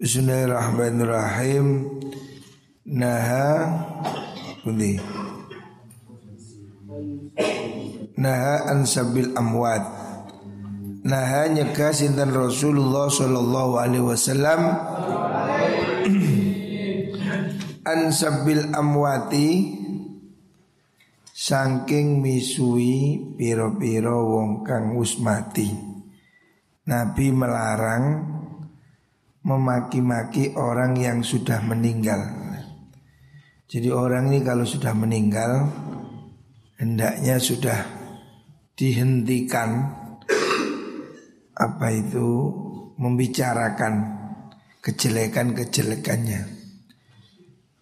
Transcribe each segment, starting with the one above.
Bismillahirrahmanirrahim. Naha Budi. Naha an sabil amwat. Naha nyegah sinten Rasulullah sallallahu alaihi wasallam an sabil amwati saking misui piro-piro wong kang wis mati. Nabi melarang memaki-maki orang yang sudah meninggal. Jadi orang ini kalau sudah meninggal hendaknya sudah dihentikan apa itu membicarakan kejelekan-kejelekannya.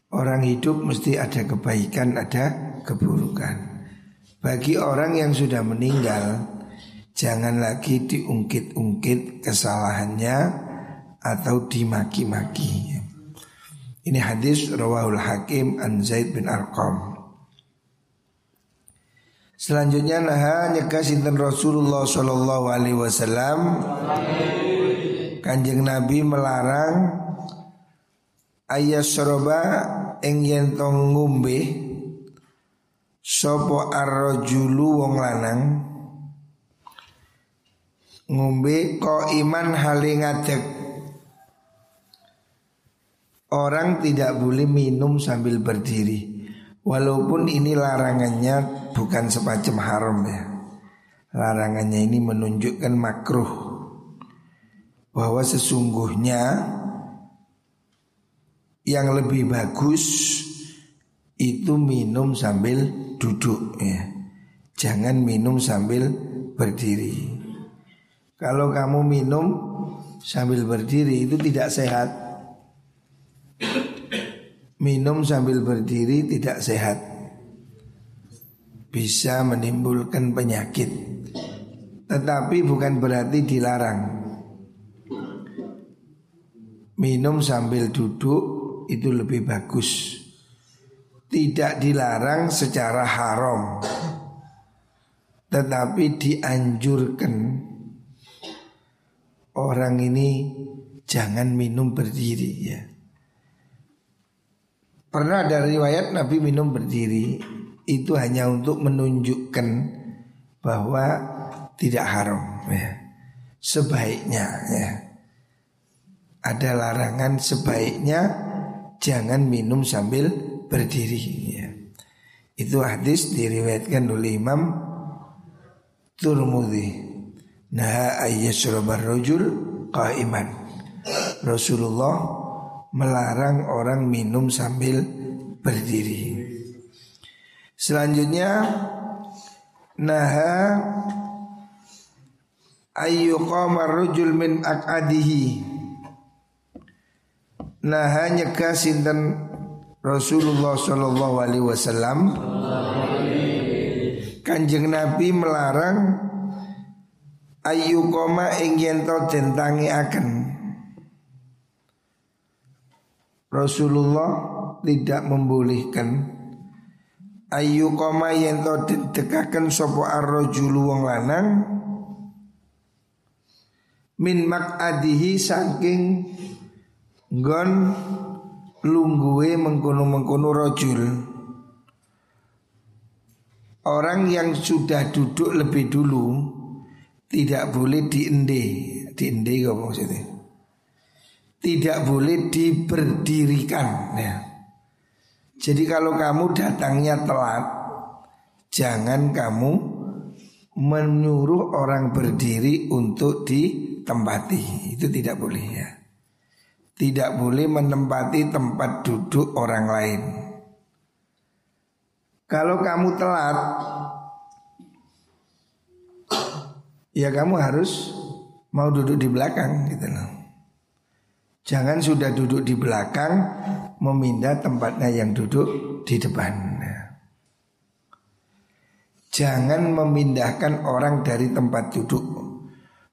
Orang hidup mesti ada kebaikan, ada keburukan. Bagi orang yang sudah meninggal, jangan lagi diungkit-ungkit kesalahannya atau dimaki-maki. Ini hadis rawahul Hakim an Zaid bin Arqam. Selanjutnya naha nyegah sinten Rasulullah sallallahu alaihi wasallam Kanjeng Nabi melarang ayat soroba ing yen ngombe sapa arrajulu wong lanang ngombe ko iman hale ngadeg Orang tidak boleh minum sambil berdiri. Walaupun ini larangannya bukan semacam haram ya. Larangannya ini menunjukkan makruh. Bahwa sesungguhnya Yang lebih bagus Itu minum sambil duduk ya. Jangan minum sambil berdiri. Kalau kamu minum sambil berdiri itu tidak sehat Minum sambil berdiri tidak sehat. Bisa menimbulkan penyakit. Tetapi bukan berarti dilarang. Minum sambil duduk itu lebih bagus. Tidak dilarang secara haram. Tetapi dianjurkan. Orang ini jangan minum berdiri ya Pernah ada riwayat Nabi minum berdiri itu hanya untuk menunjukkan bahwa tidak haram ya. Sebaiknya ya. Ada larangan sebaiknya jangan minum sambil berdiri ya. Itu hadis diriwayatkan oleh Imam Turmudi. Nah ayyasrabar rajul qaiman. Rasulullah melarang orang minum sambil berdiri. Selanjutnya naha ayyuqama rajul min aqadihi. Naha nyegah sinten Rasulullah sallallahu alaihi wasallam Kanjeng Nabi melarang ayyuqama ing yen to dentangi akan Rasulullah tidak membolehkan. Ayu koma yen to dekaken sapa arrajulu wong lanang. Min makadihi saking nggon lungguhe mengkono-mengkono rajul Orang yang sudah duduk lebih dulu tidak boleh diende, diende apa maksudnya? Tidak boleh diberdirikan ya. Jadi kalau kamu datangnya telat Jangan kamu menyuruh orang berdiri untuk ditempati. Itu tidak boleh ya. Tidak boleh menempati tempat duduk orang lain. Kalau kamu telat Ya kamu harus mau duduk di belakang gitu loh Jangan sudah duduk di belakang Memindah tempatnya yang duduk di depan. Jangan memindahkan orang dari tempat duduk.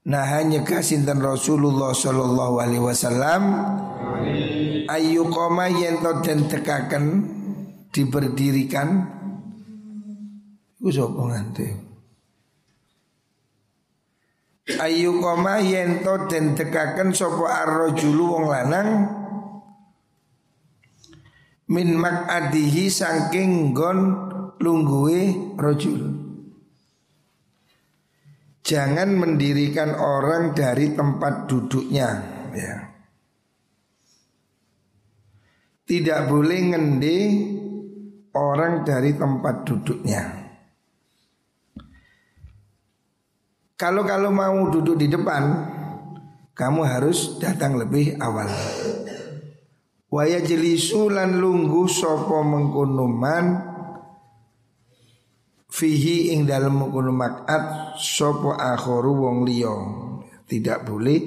Nah hanya kasintan Rasulullah Sallallahu Alaihi Wasallam Ayu koma yento dan tekakan Diberdirikan. Itu sopo Ayu koma yento den tekaken sopo arrojulu wong lanang min makadihi saking gon lungguhe rojul. Jangan mendirikan orang dari tempat duduknya ya. Tidak boleh ngendi orang dari tempat duduknya. Kalau kalau mau duduk di depan, kamu harus datang lebih awal. Waya jelisulan lunggu sopo mengkunuman fihi ing dalam mengkono makat sopo akhoru wong liya. Tidak boleh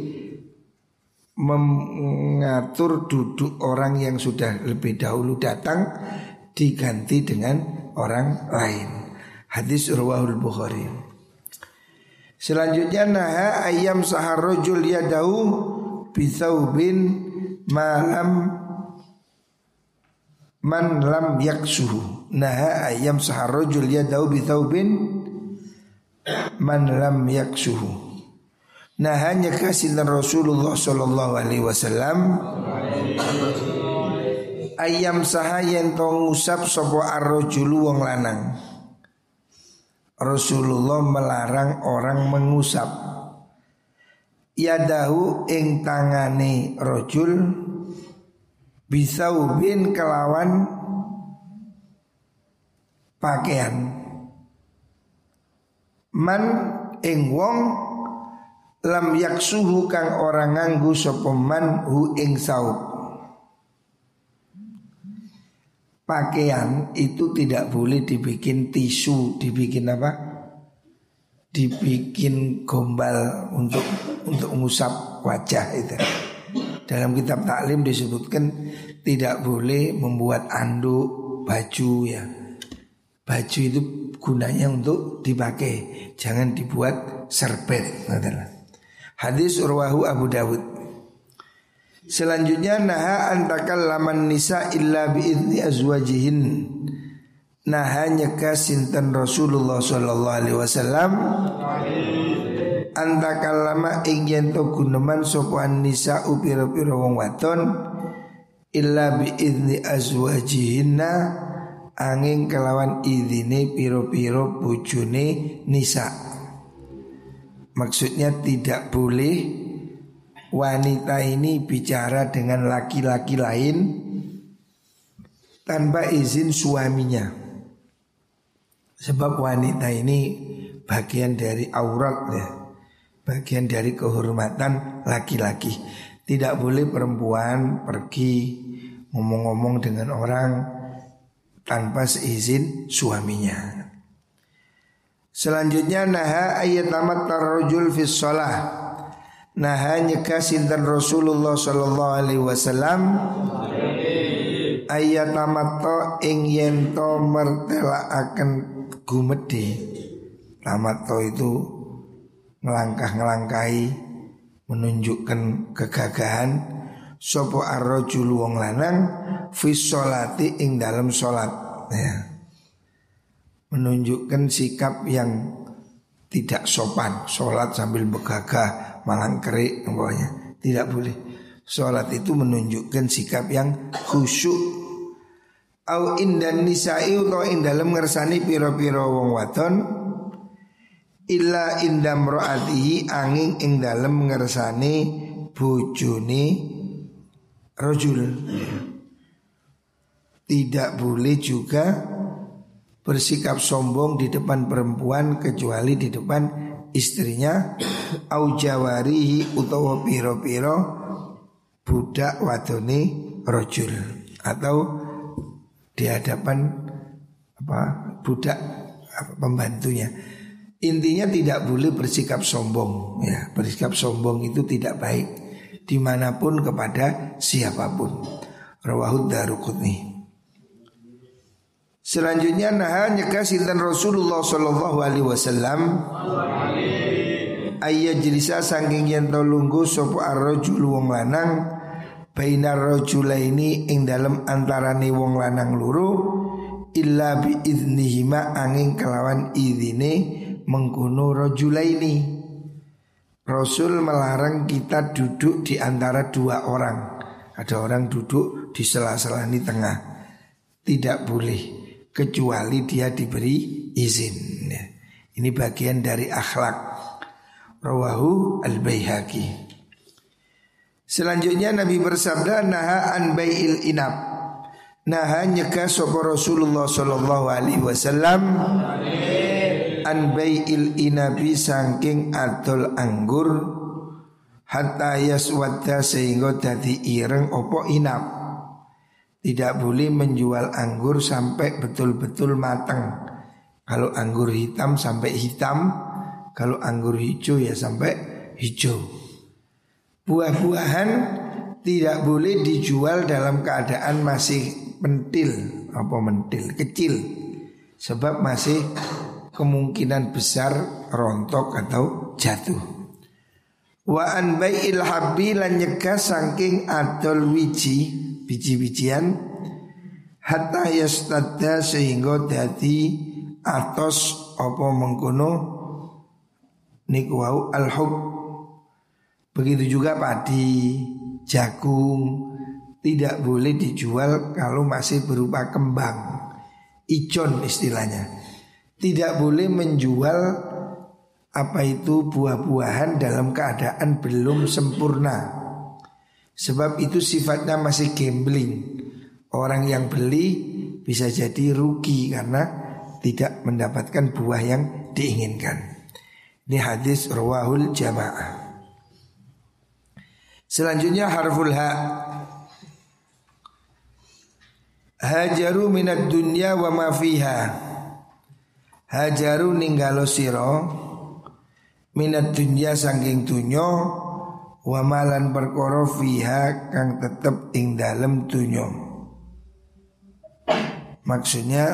mengatur duduk orang yang sudah lebih dahulu datang diganti dengan orang lain. Hadis Urwahul Bukhari. Selanjutnya naha ayam saharojul yadahu bisaubin malam man lam yaksuhu. Naha ayam saharojul yadahu bisaubin man lam yaksuhu. Nahanya kasih Rasulullah Sallallahu Alaihi Wasallam ayam sahayen tong usap sopo arrojulu wong lanang. Rasulullah melarang orang mengusap. Yadahu ing tangane rojul bisa ubin kelawan pakaian. Man ing wong lam yaksuhu kang orang nganggu sopeman hu ing saub pakaian itu tidak boleh dibikin tisu, dibikin apa? Dibikin gombal untuk untuk mengusap wajah itu. Dalam kitab taklim disebutkan tidak boleh membuat anduk baju ya. Baju itu gunanya untuk dipakai, jangan dibuat serbet. Hadis Urwahu Abu Dawud. Selanjutnya naha antakal laman nisa illa biidni azwajihin. Naha nyeka sinten Rasulullah sallallahu alaihi wasallam antakal lama ingin to guneman sopan nisa upiro-piro wong waton illa biidni azwajihinna angin kelawan idine piro-piro bujune nisa. Maksudnya tidak boleh wanita ini bicara dengan laki-laki lain tanpa izin suaminya. Sebab wanita ini bagian dari aurat ya. Bagian dari kehormatan laki-laki. Tidak boleh perempuan pergi ngomong-ngomong dengan orang tanpa seizin suaminya. Selanjutnya naha ayat tamat tarajul fis shalah Nah nyeka sinten Rasulullah sallallahu alaihi wasallam. Ayat tamato ing yen to gumede. Tamato itu ngelangkah-ngelangkahi menunjukkan kegagahan. Sopo arrojul wong lanang fi ing dalam sholat. Ya. menunjukkan sikap yang tidak sopan. Sholat sambil begagah malang kerik pokoknya tidak boleh. Sholat itu menunjukkan sikap yang khusyuk. Au indan nisa'i utawa ing dalem ngersani pira-pira wong wadon illa indam ro'atihi angin ing dalem ngersani bojone rojul. Tidak boleh juga bersikap sombong di depan perempuan kecuali di depan istrinya au jawarihi utawa piro-piro budak wadone rojul atau di hadapan apa budak apa, pembantunya. Intinya tidak boleh bersikap sombong ya bersikap sombong itu tidak baik di mana pun kepada siapa pun. Rawahud Daruqutni. Selanjutnya nah nyekah sinten Rasulullah Shallallahu Alaihi Wasallam ayat jelisa sangking yen lunggu sopo arrojul wong lanang bainar rojulaini ing dalam antarane wong lanang luru illa bi idnihima angin kelawan idine mengkuno rojulaini Rasul melarang kita duduk di antara dua orang. Ada orang duduk di sela-sela di tengah. Tidak boleh kecuali dia diberi izin. Ya. Ini bagian dari akhlak. Rawahu al-Baihaqi. Selanjutnya Nabi bersabda naha an bai'il inab. Naha nyegah sapa Rasulullah sallallahu alaihi wasallam an bai'il inabi saking adol anggur hatta yaswadda sehingga dadi ireng opo inap. Tidak boleh menjual anggur sampai betul-betul matang. Kalau anggur hitam sampai hitam, kalau anggur hijau ya sampai hijau. Buah-buahan tidak boleh dijual dalam keadaan masih mentil, apa mentil, kecil. Sebab masih kemungkinan besar rontok atau jatuh. Wa an bai'il habbi lan saking adol wiji, biji-bijian hatta yastadda sehingga dadi atos apa mengkono niku wau al hub begitu juga padi jagung tidak boleh dijual kalau masih berupa kembang icon istilahnya. Tidak boleh menjual apa itu buah-buahan dalam keadaan belum sempurna sebab itu sifatnya masih gambling orang yang beli bisa jadi rugi karena tidak mendapatkan buah yang diinginkan. Ini hadis rawahul jamaah. Selanjutnya harful ha. Hajaru minat dunya wa ma fiha. Hajaru ninggalo siro minat dunya sangking dunyo wa malan perkara fiha kang tetep ing dalem dunyo. Maksudnya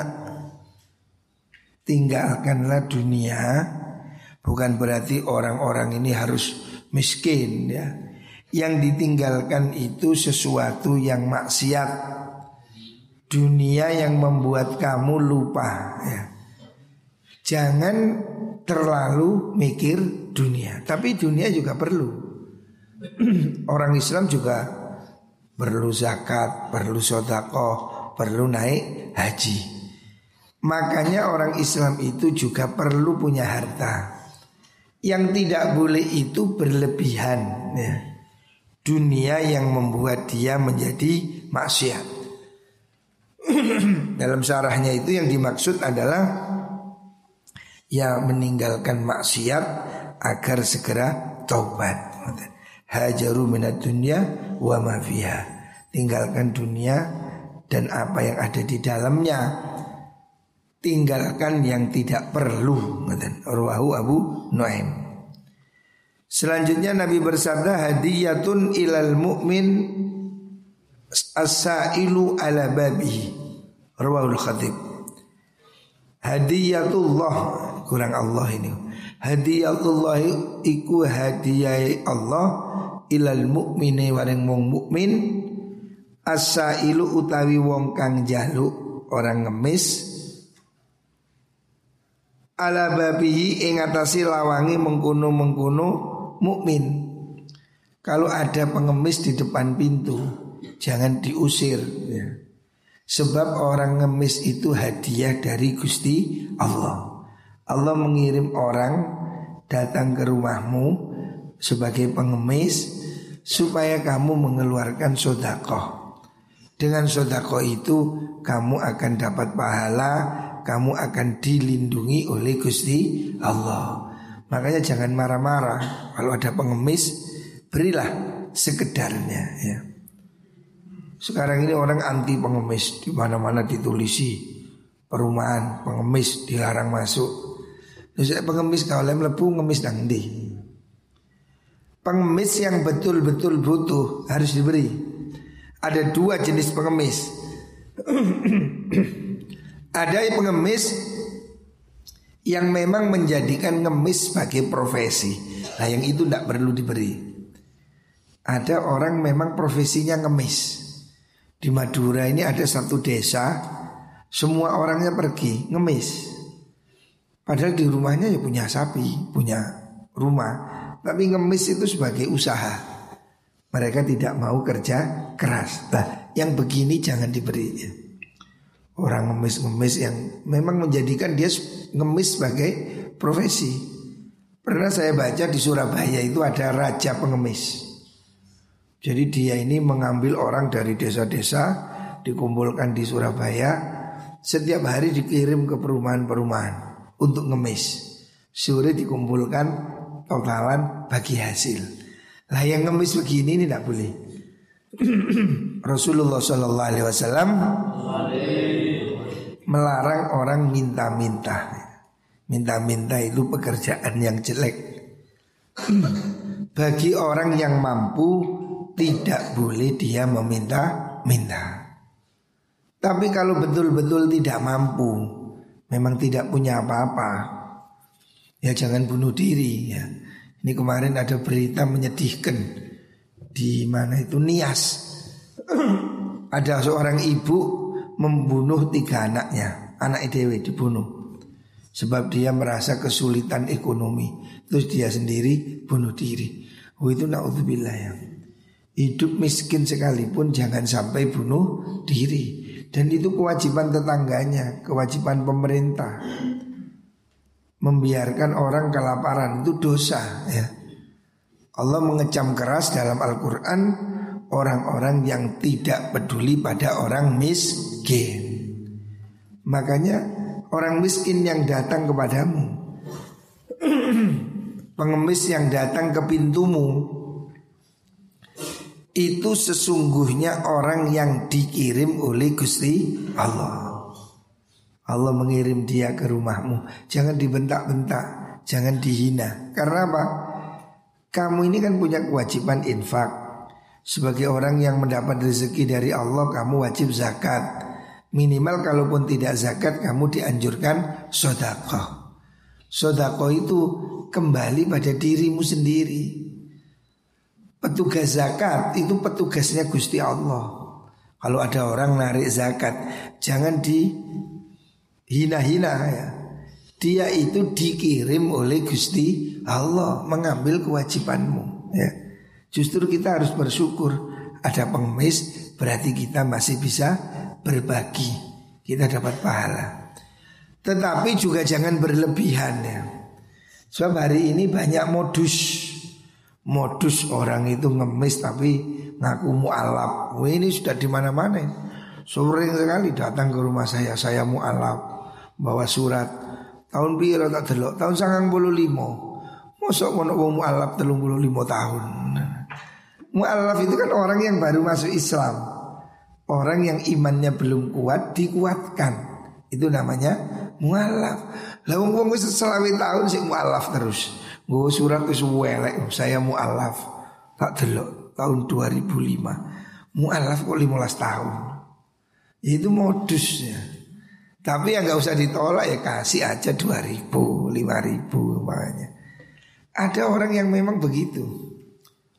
tinggalkanlah dunia bukan berarti orang-orang ini harus miskin ya. Yang ditinggalkan itu sesuatu yang maksiat. Dunia yang membuat kamu lupa ya. Jangan terlalu mikir dunia, tapi dunia juga perlu. Orang Islam juga perlu zakat, perlu sodako, perlu naik haji. Makanya orang Islam itu juga perlu punya harta. Yang tidak boleh itu berlebihan ya. Dunia yang membuat dia menjadi maksiat Dalam syarahnya itu yang dimaksud adalah Ya meninggalkan maksiat agar segera taubat Hajaru minat dunia wa ma Tinggalkan dunia dan apa yang ada di dalamnya. Tinggalkan yang tidak perlu Ruahu Abu Nuaim. Selanjutnya Nabi bersabda hadiyatun ilal mu'min as-sailu ala babihi. Ruahul Khatib. Hadiyatullah kurang Allah ini. Hadiyatullah iku hadiyai Allah ilal mu'mini waring wong mukmin as-sailu utawi wong kang jaluk orang ngemis ala babihi ing atasi lawangi mengkuno-mengkuno mukmin. Kalau ada pengemis di depan pintu, jangan diusir ya. Sebab orang ngemis itu hadiah dari Gusti Allah. Allah mengirim orang datang ke rumahmu sebagai pengemis supaya kamu mengeluarkan sodakoh. Dengan sodakoh itu kamu akan dapat pahala kamu akan dilindungi oleh Gusti Allah. Makanya jangan marah-marah kalau ada pengemis, berilah sekedarnya ya. Sekarang ini orang anti pengemis di mana-mana ditulisi perumahan pengemis dilarang masuk. Terus pengemis kalau lem lebu ngemis nang di. Pengemis yang betul-betul butuh harus diberi. Ada dua jenis pengemis. Ada pengemis yang memang menjadikan ngemis sebagai profesi. Nah yang itu tidak perlu diberi. Ada orang memang profesinya ngemis. Di Madura ini ada satu desa, semua orangnya pergi ngemis. Padahal di rumahnya ya punya sapi, punya rumah, Tapi ngemis itu sebagai usaha. Mereka tidak mau kerja keras. Nah, yang begini jangan diberi. Orang ngemis-ngemis yang memang menjadikan dia ngemis sebagai profesi. Pernah saya baca di Surabaya itu ada raja pengemis. Jadi dia ini mengambil orang dari desa-desa dikumpulkan di Surabaya, setiap hari dikirim ke perumahan-perumahan untuk ngemis. Sore dikumpulkan totalan bagi hasil. Lah yang ngemis begini ini tidak boleh. Rasulullah Shallallahu Alaihi Wasallam melarang orang minta-minta. Minta-minta itu pekerjaan yang jelek. Bagi orang yang mampu tidak boleh dia meminta-minta. Tapi kalau betul-betul tidak mampu, memang tidak punya apa-apa, ya jangan bunuh diri ya. Ini kemarin ada berita menyedihkan di mana itu Nias. ada seorang ibu membunuh tiga anaknya, anak dewi dibunuh. Sebab dia merasa kesulitan ekonomi, terus dia sendiri bunuh diri. Oh itu naudzubillah ya. Hidup miskin sekalipun jangan sampai bunuh diri. Dan itu kewajiban tetangganya, kewajiban pemerintah. Membiarkan orang kelaparan itu dosa ya. Allah mengecam keras dalam Al-Quran orang-orang yang tidak peduli pada orang miskin. Makanya orang miskin yang datang kepadamu, pengemis yang datang ke pintumu, itu sesungguhnya orang yang dikirim oleh Gusti Allah. Allah mengirim dia ke rumahmu. Jangan dibentak-bentak, jangan dihina. Karena apa? Kamu ini kan punya kewajiban infak. Sebagai orang yang mendapat rezeki dari Allah, kamu wajib zakat. Minimal kalaupun tidak zakat, kamu dianjurkan sodakoh. Sodakoh itu kembali pada dirimu sendiri. Petugas zakat itu petugasnya Gusti Allah. Kalau ada orang narik zakat, jangan dihina-hina ya. Dia itu dikirim oleh Gusti Allah mengambil kewajibanmu ya. Justru kita harus bersyukur ada pengemis berarti kita masih bisa berbagi. Kita dapat pahala. Tetapi juga jangan berlebihan ya. Sebab hari ini banyak modus modus orang itu ngemis tapi ngaku mualaf. Ini sudah di mana-mana. Sering sekali datang ke rumah saya, saya mualaf bawa surat. Tahun biru tak delok, tahun sangang bulu limo. Mosok mau wong mualaf telung bulu limo tahun. Mualaf itu kan orang yang baru masuk Islam. Orang yang imannya belum kuat dikuatkan. Itu namanya mualaf. Lah wong wong wis tahun sih mualaf terus. Gue surat wis welek saya mualaf tak delok tahun 2005. Mualaf kok 15 tahun. Itu modusnya. Tapi ya nggak usah ditolak ya kasih aja 2000, 5000 makanya. Ada orang yang memang begitu.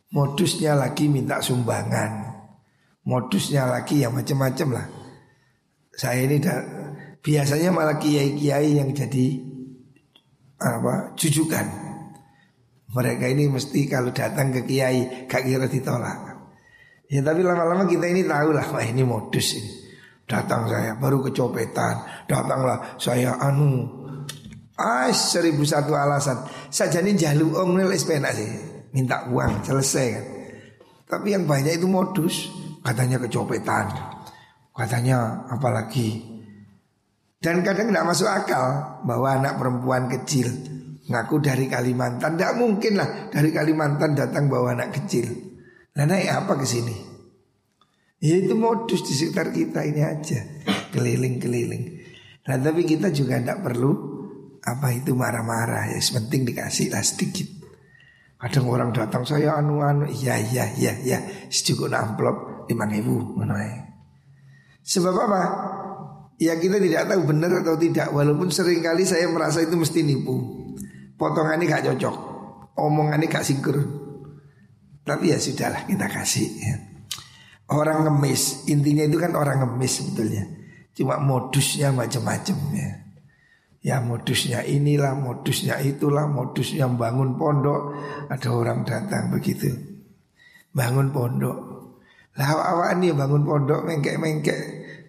Modusnya lagi minta sumbangan. Modusnya lagi ya macam-macam lah. Saya ini dah, biasanya malah kiai-kiai yang jadi apa jujukan. Mereka ini mesti kalau datang ke kiai gak kira ditolak. Ya tapi lama-lama kita ini tahu lah, wah ini modus ini. Datang saya baru kecopetan, datanglah saya anu. Ah seribu satu alasan. Saja ini jaluk om nilai penak sih, minta uang selesai kan. Tapi yang banyak itu modus, katanya kecopetan, katanya apalagi. Dan kadang tidak masuk akal bahwa anak perempuan kecil Ngaku dari Kalimantan Tidak mungkin lah dari Kalimantan datang bawa anak kecil Nah naik apa ke sini? Ya itu modus di sekitar kita ini aja. Keliling-keliling. Nah tapi kita juga tidak perlu Apa itu marah-marah. Ya penting dikasih lah sedikit. Kadang orang datang saya anu-anu. Iya iya iya iya. Secukup amplop lima ribu Sebab apa? Ya kita tidak tahu benar atau tidak. Walaupun sering kali saya merasa itu mesti nipu. Potongan ini gak cocok. Omongan ini gak sinkron Tapi ya sudahlah kita kasih ya. Orang ngemis Intinya itu kan orang ngemis sebetulnya Cuma modusnya macam-macam ya Ya modusnya inilah, modusnya itulah, modusnya bangun pondok. Ada orang datang begitu. Bangun pondok. Lah awak ini bangun pondok mengkek-mengkek.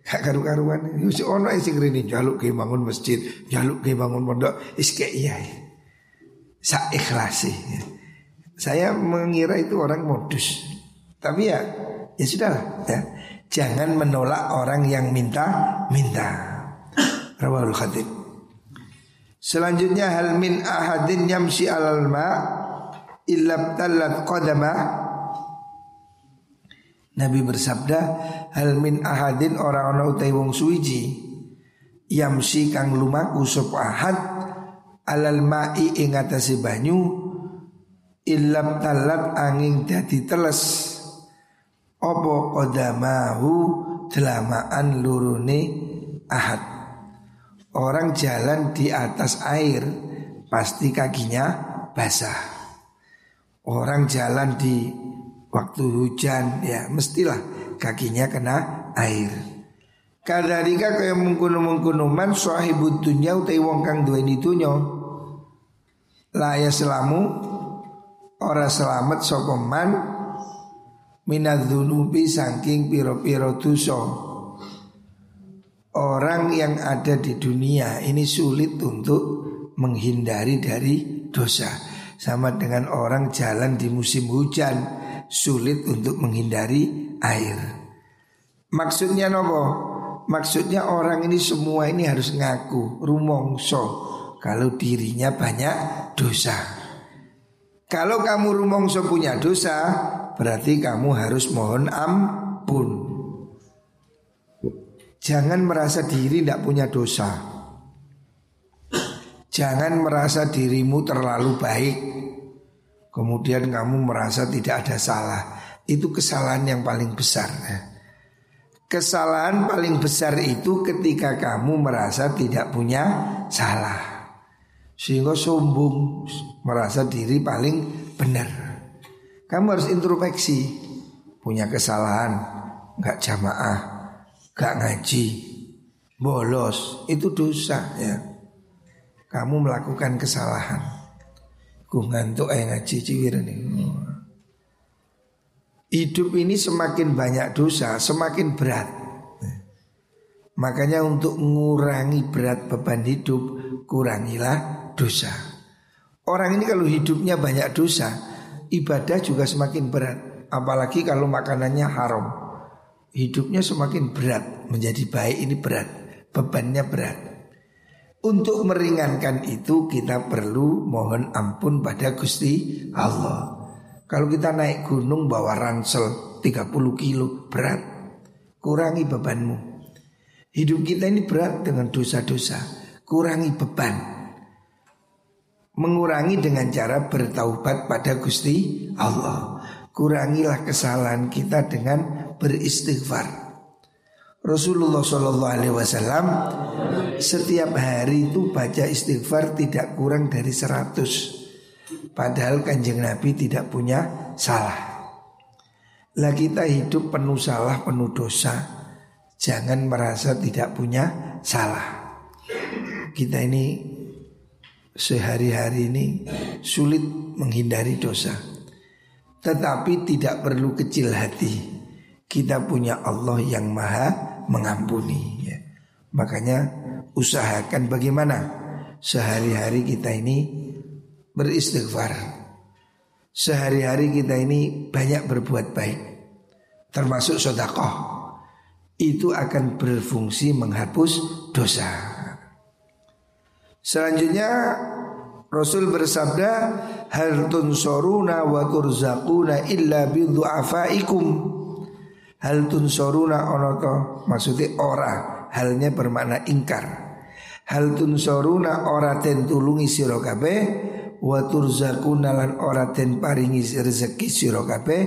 Gak karu-karuan. Si ono sing rene jaluk ke bangun masjid, jaluk ke bangun pondok. Is iya. Sa ikhlasi. Saya mengira itu orang modus. Tapi ya ya sudahlah ya. Jangan menolak orang yang minta minta. Rawahul Khatib. Selanjutnya hal min ahadin yamsi alal ma illa talat qadama Nabi bersabda hal min ahadin orang ana utai wong suwiji yamsi kang lumaku sop ahad alal ma'i ing atase banyu illa talat angin dadi teles opo qadamahu delamaan lurune ahad Orang jalan di atas air pasti kakinya basah. Orang jalan di waktu hujan ya mestilah kakinya kena air. Kadalika kaya mengkuno-mengkuno sahibud dunya utai wong kang duweni dunya. Laya selamu ora selamat sapa man minadzunubi saking piro-piro dosa. Orang yang ada di dunia ini sulit untuk menghindari dari dosa Sama dengan orang jalan di musim hujan Sulit untuk menghindari air Maksudnya nopo? Maksudnya orang ini semua ini harus ngaku Rumongso Kalau dirinya banyak dosa Kalau kamu rumongso punya dosa Berarti kamu harus mohon ampun. Jangan merasa diri tidak punya dosa. Jangan merasa dirimu terlalu baik. Kemudian kamu merasa tidak ada salah. Itu kesalahan yang paling besar ya. Kesalahan paling besar itu ketika kamu merasa tidak punya salah. Sehingga sombong Merasa diri paling benar Kamu harus introspeksi Punya kesalahan Gak jamaah gak ngaji, bolos, itu dosa ya. Kamu melakukan kesalahan. Ku ngantuk ayo ngaji ciwir nih. Hidup ini semakin banyak dosa, semakin berat. Makanya untuk mengurangi berat beban hidup, kurangilah dosa. Orang ini kalau hidupnya banyak dosa, ibadah juga semakin berat. Apalagi kalau makanannya haram hidupnya semakin berat, menjadi baik ini berat, bebannya berat. Untuk meringankan itu kita perlu mohon ampun pada Gusti Allah. Kalau kita naik gunung bawa ransel 30 kilo berat, kurangi bebanmu. Hidup kita ini berat dengan dosa-dosa, kurangi beban. Mengurangi dengan cara bertaubat pada Gusti Allah. Kurangilah kesalahan kita dengan beristighfar. Rasulullah Shallallahu Alaihi Wasallam setiap hari itu baca istighfar tidak kurang dari 100 Padahal kanjeng Nabi tidak punya salah. Lah kita hidup penuh salah, penuh dosa. Jangan merasa tidak punya salah. Kita ini sehari-hari ini sulit menghindari dosa. Tetapi tidak perlu kecil hati kita punya Allah yang maha mengampuni ya. Makanya usahakan bagaimana sehari-hari kita ini beristighfar Sehari-hari kita ini banyak berbuat baik Termasuk sodakoh Itu akan berfungsi menghapus dosa Selanjutnya Rasul bersabda Hal tunsoruna wa turzaquna illa bidhu'afaikum Hal tunsoruna onoto maksudnya ora halnya bermakna ingkar. Hal tunsoruna ora ten tulungi sira kabeh wa turzakuna lan ora ten paringi rezeki sira kabeh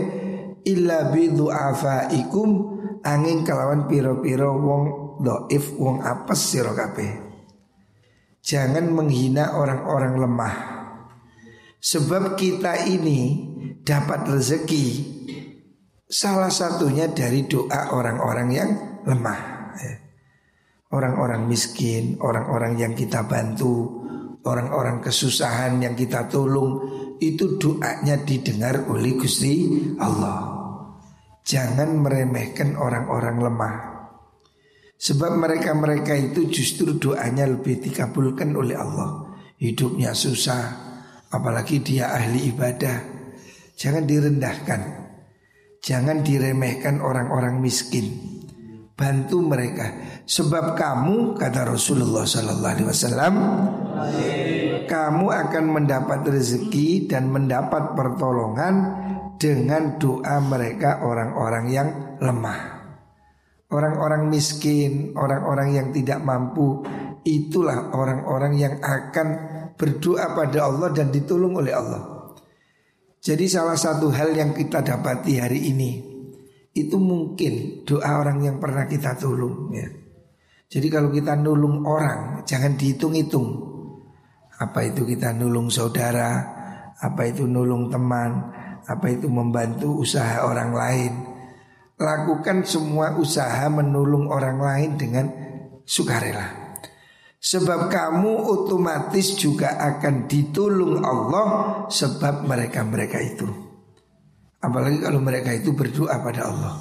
illa bi du'afaikum angin kelawan piro-piro wong doif wong apes sira kabeh. Jangan menghina orang-orang lemah. Sebab kita ini dapat rezeki Salah satunya dari doa orang-orang yang lemah. Orang-orang miskin, orang-orang yang kita bantu, orang-orang kesusahan yang kita tolong, itu doanya didengar oleh Gusti Allah. Jangan meremehkan orang-orang lemah. Sebab mereka-mereka itu justru doanya lebih dikabulkan oleh Allah. Hidupnya susah, apalagi dia ahli ibadah. Jangan direndahkan. Jangan diremehkan orang-orang miskin. Bantu mereka Sebab kamu kata Rasulullah Wasallam, kamu akan mendapat rezeki dan mendapat pertolongan dengan doa mereka orang-orang yang lemah, orang-orang miskin, orang-orang yang tidak mampu. Itulah orang-orang yang akan berdoa pada Allah dan ditolong oleh Allah. Jadi salah satu hal yang kita dapati hari ini itu mungkin doa orang yang pernah kita tolong ya. Jadi kalau kita nulung orang jangan dihitung-hitung. Apa itu kita nulung saudara, apa itu nulung teman, apa itu membantu usaha orang lain. Lakukan semua usaha menulung orang lain dengan sukarela. Sebab kamu otomatis juga akan ditolong Allah sebab mereka-mereka itu. Apalagi kalau mereka itu berdoa pada Allah.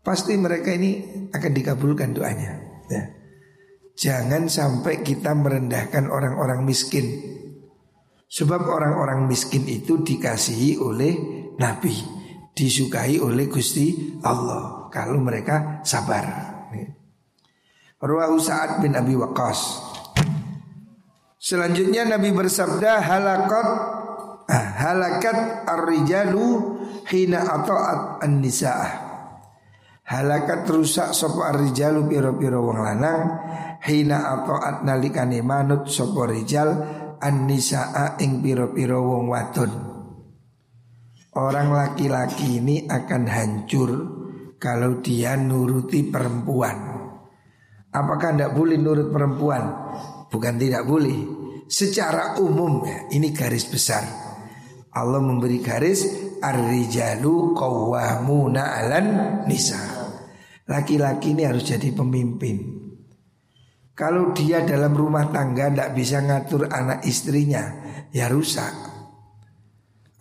Pasti mereka ini akan dikabulkan doanya. Ya. Jangan sampai kita merendahkan orang-orang miskin Sebab orang-orang miskin itu dikasihi oleh Nabi Disukai oleh Gusti Allah Kalau mereka sabar. Ruahu Sa'ad bin Abi Waqqas. Selanjutnya Nabi bersabda halakat ah, halakat ar-rijalu hina ata'at an-nisa'ah. Halakat rusak sopo ar-rijalu piro-piro wong lanang hina ataat nalikane manut sapa rijal an-nisaa ing pira-pira wong wadon. Orang laki-laki ini akan hancur kalau dia nuruti perempuan. Apakah tidak boleh nurut perempuan? Bukan tidak boleh. Secara umum ya, ini garis besar. Allah memberi garis ar-rijalu qawwamuna 'alan nisa. Laki-laki ini harus jadi pemimpin. Kalau dia dalam rumah tangga tidak bisa ngatur anak istrinya, ya rusak.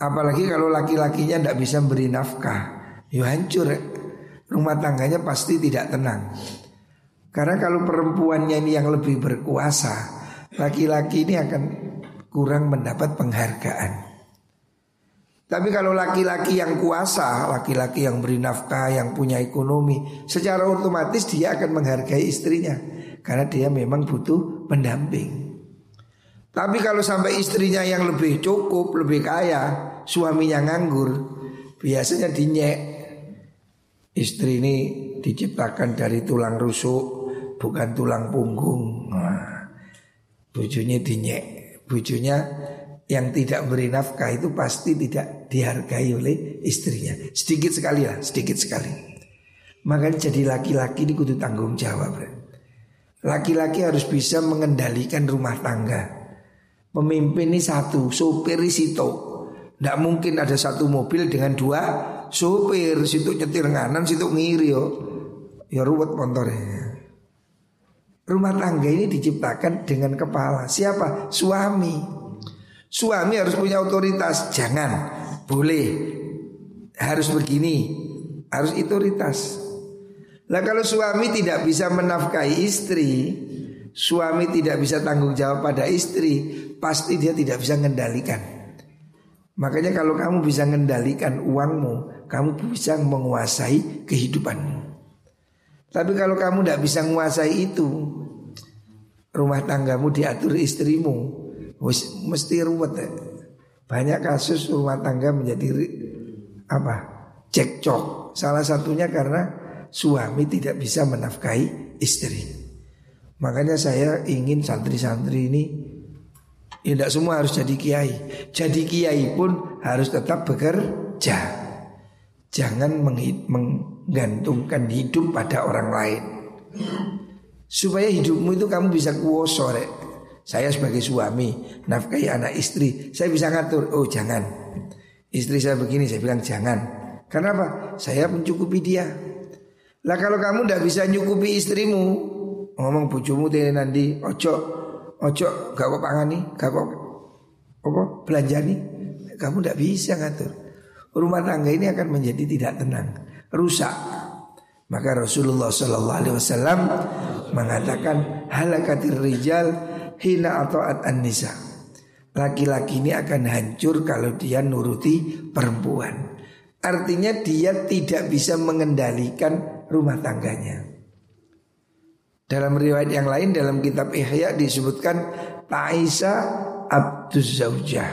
Apalagi kalau laki-lakinya tidak bisa beri nafkah, ya hancur. Rumah tangganya pasti tidak tenang. Karena kalau perempuannya ini yang lebih berkuasa, laki-laki ini akan kurang mendapat penghargaan. Tapi kalau laki-laki yang kuasa, laki-laki yang beri nafkah, yang punya ekonomi, secara otomatis dia akan menghargai istrinya. Karena dia memang butuh pendamping Tapi kalau sampai istrinya yang lebih cukup, lebih kaya Suaminya nganggur Biasanya dinyek. Istri ini diciptakan dari tulang rusuk Bukan tulang punggung. Nah, Bujunya dinyek. Bujunya yang tidak beri nafkah itu pasti tidak dihargai oleh istrinya. Sedikit sekali lah, sedikit sekali. Makanya jadi laki-laki ini kudu tanggung jawab Laki-laki harus bisa mengendalikan rumah tangga. Pemimpin ini satu, sopir situ. Tidak mungkin ada satu mobil dengan dua sopir. Situ nyetir nganan, situ ngiri yo. Ya ruwet motornya. Rumah tangga ini diciptakan dengan kepala. Siapa? Suami. Suami harus punya otoritas. Jangan, boleh, harus begini, harus otoritas. Lah kalau suami tidak bisa menafkahi istri, suami tidak bisa tanggung jawab pada istri, pasti dia tidak bisa mengendalikan. Makanya kalau kamu bisa mengendalikan uangmu, kamu bisa menguasai kehidupanmu. Tapi kalau kamu tidak bisa menguasai itu, rumah tanggamu diatur istrimu, mesti ruwet. Ya. Banyak kasus rumah tangga menjadi apa? Cekcok. Salah satunya karena suami tidak bisa menafkahi istri. Makanya saya ingin santri-santri ini ya tidak semua harus jadi kiai. Jadi kiai pun harus tetap bekerja. Jangan menggantungkan hidup pada orang lain. Supaya hidupmu itu kamu bisa kuoso rek. Saya sebagai suami nafkahi anak istri, saya bisa ngatur. Oh jangan, istri saya begini, saya bilang jangan. Karena apa? Saya mencukupi dia. Lah kalau kamu tidak bisa nyukupi istrimu, ngomong teh nanti ojo ojo gak kok pangani, gak kok apa belanjani, kamu tidak bisa ngatur. Rumah tangga ini akan menjadi tidak tenang, rusak. Maka Rasulullah Shallallahu Alaihi Wasallam mengatakan halakatir rijal hina atau an nisa. Laki-laki ini akan hancur kalau dia nuruti perempuan. Artinya dia tidak bisa mengendalikan rumah tangganya. Dalam riwayat yang lain dalam kitab Ihya disebutkan Ta'isa Abdul Zaujah.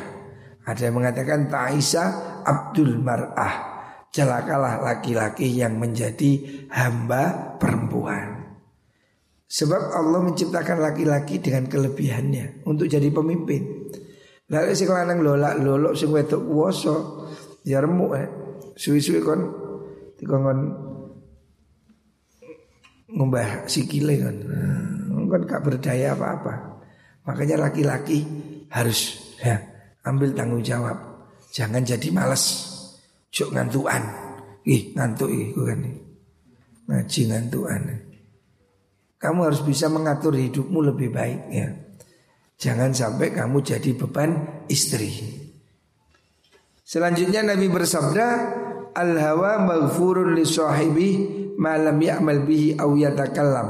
Ada yang mengatakan Ta'isa Abdul Mar'ah. Celakalah laki-laki yang menjadi hamba perempuan. Sebab Allah menciptakan laki-laki dengan kelebihannya untuk jadi pemimpin. Lalu si lanang lolak lolok sing wedok kuwasa ya eh. Suwi-suwi kon dikongkon ngubah sikile kan. Kan gak berdaya apa-apa. Makanya laki-laki harus ya ambil tanggung jawab. Jangan jadi males. Cuk ngantuan. Ih, ngantuk ih kan. Ngaji ngantuan. Kamu harus bisa mengatur hidupmu lebih baik ya. Jangan sampai kamu jadi beban istri. Selanjutnya Nabi bersabda, "Al hawa maghfurun li sahibi malam ya'mal bihi aw yatakallam.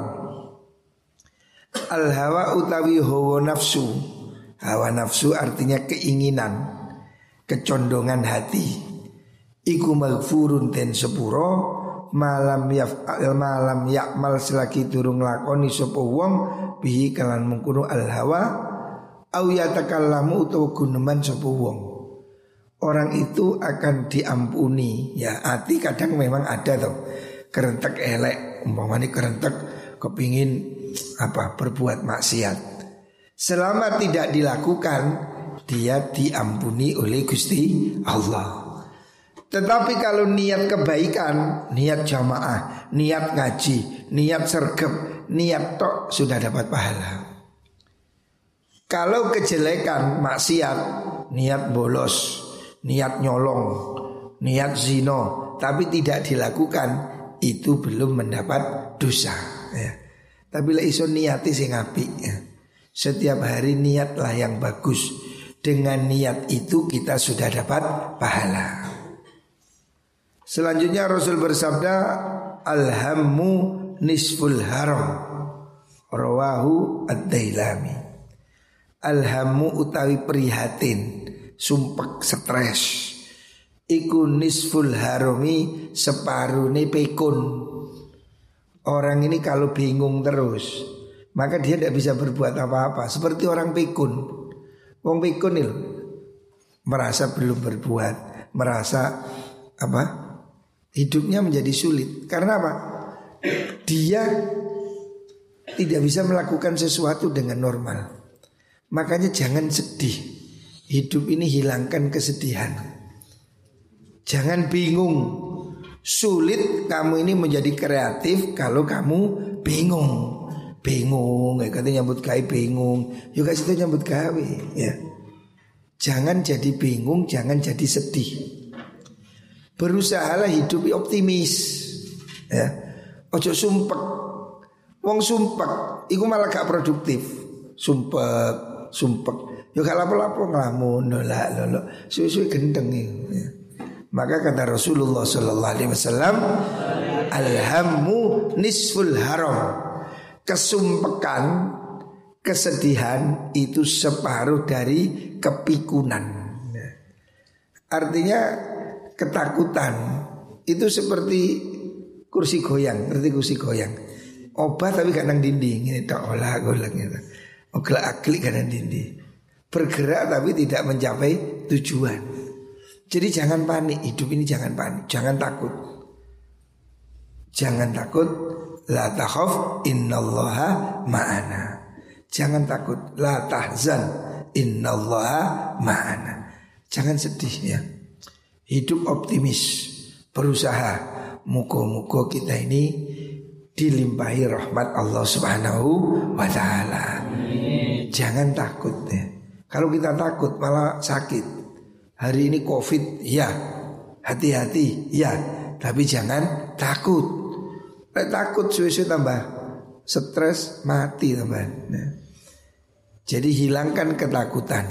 Al hawa utawi hawa nafsu. Hawa nafsu artinya keinginan, kecondongan hati. Iku maghfurun ten sepuro malam yaf'al malam ya'mal selagi turung lakoni sapa wong bihi kalan mengkono al hawa au yatakallamu utawa guneman sapa wong. Orang itu akan diampuni ya hati kadang memang ada tuh kerentek elek umpamanya kerentek kepingin apa berbuat maksiat selama tidak dilakukan dia diampuni oleh Gusti Allah tetapi kalau niat kebaikan, niat jamaah, niat ngaji, niat sergap, niat tok sudah dapat pahala. Kalau kejelekan, maksiat, niat bolos, niat nyolong, niat zino, tapi tidak dilakukan, itu belum mendapat dosa ya. Tapi lah iso niati sing apik ya. Setiap hari niatlah yang bagus. Dengan niat itu kita sudah dapat pahala. Selanjutnya Rasul bersabda Alhammu nisful haram Rawahu ad-dailami Alhammu utawi prihatin Sumpek stres Iku nisful harumi separune pekun Orang ini kalau bingung terus Maka dia tidak bisa berbuat apa-apa. Seperti orang pekun Wong pekun itu Merasa belum berbuat Merasa apa? Hidupnya menjadi sulit. Karena apa? Dia tidak bisa melakukan sesuatu dengan normal. Makanya jangan sedih. Hidup ini hilangkan kesedihan Jangan bingung. Sulit kamu ini menjadi kreatif kalau kamu bingung. Bingung, ya katanya nyambut gawe bingung. Juga situ nyambut gawe, ya. Jangan jadi bingung, jangan jadi sedih. Berusahalah hidup optimis. Ya. Ojo sumpek. Wong sumpek, iku malah gak produktif. Sumpek, sumpek. Yo gak lapo-lapo ngelamun, nolak, lolo. Suwe-suwe gendeng ya. Maka kata Rasulullah Sallallahu Alaihi Wasallam, alhamu nisful haram. Kesumpekan, kesedihan itu separuh dari kepikunan. Artinya ketakutan itu seperti kursi goyang, ngerti kursi goyang. Obat tapi kadang dinding ini tak olah golak gitu. Oglak aklik kadang dinding. Bergerak tapi tidak mencapai tujuan. Jadi jangan panik, hidup ini jangan panik, jangan takut. Jangan takut, la takhaf innallaha ma'ana. Jangan takut, la tahzan innallaha ma'ana. Jangan sedih ya. Hidup optimis, berusaha. Muka-muka kita ini dilimpahi rahmat Allah Subhanahu wa taala. Jangan takut ya. Kalau kita takut malah sakit. Hari ini covid ya Hati-hati ya Tapi jangan takut Lek takut suwe-suwe tambah stres mati teman. Nah. Jadi hilangkan ketakutan,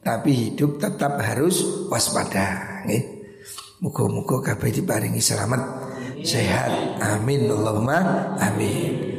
tapi hidup tetap harus waspada. Muka-muka kabeh diparingi selamat, sehat. Amin Allahumma amin.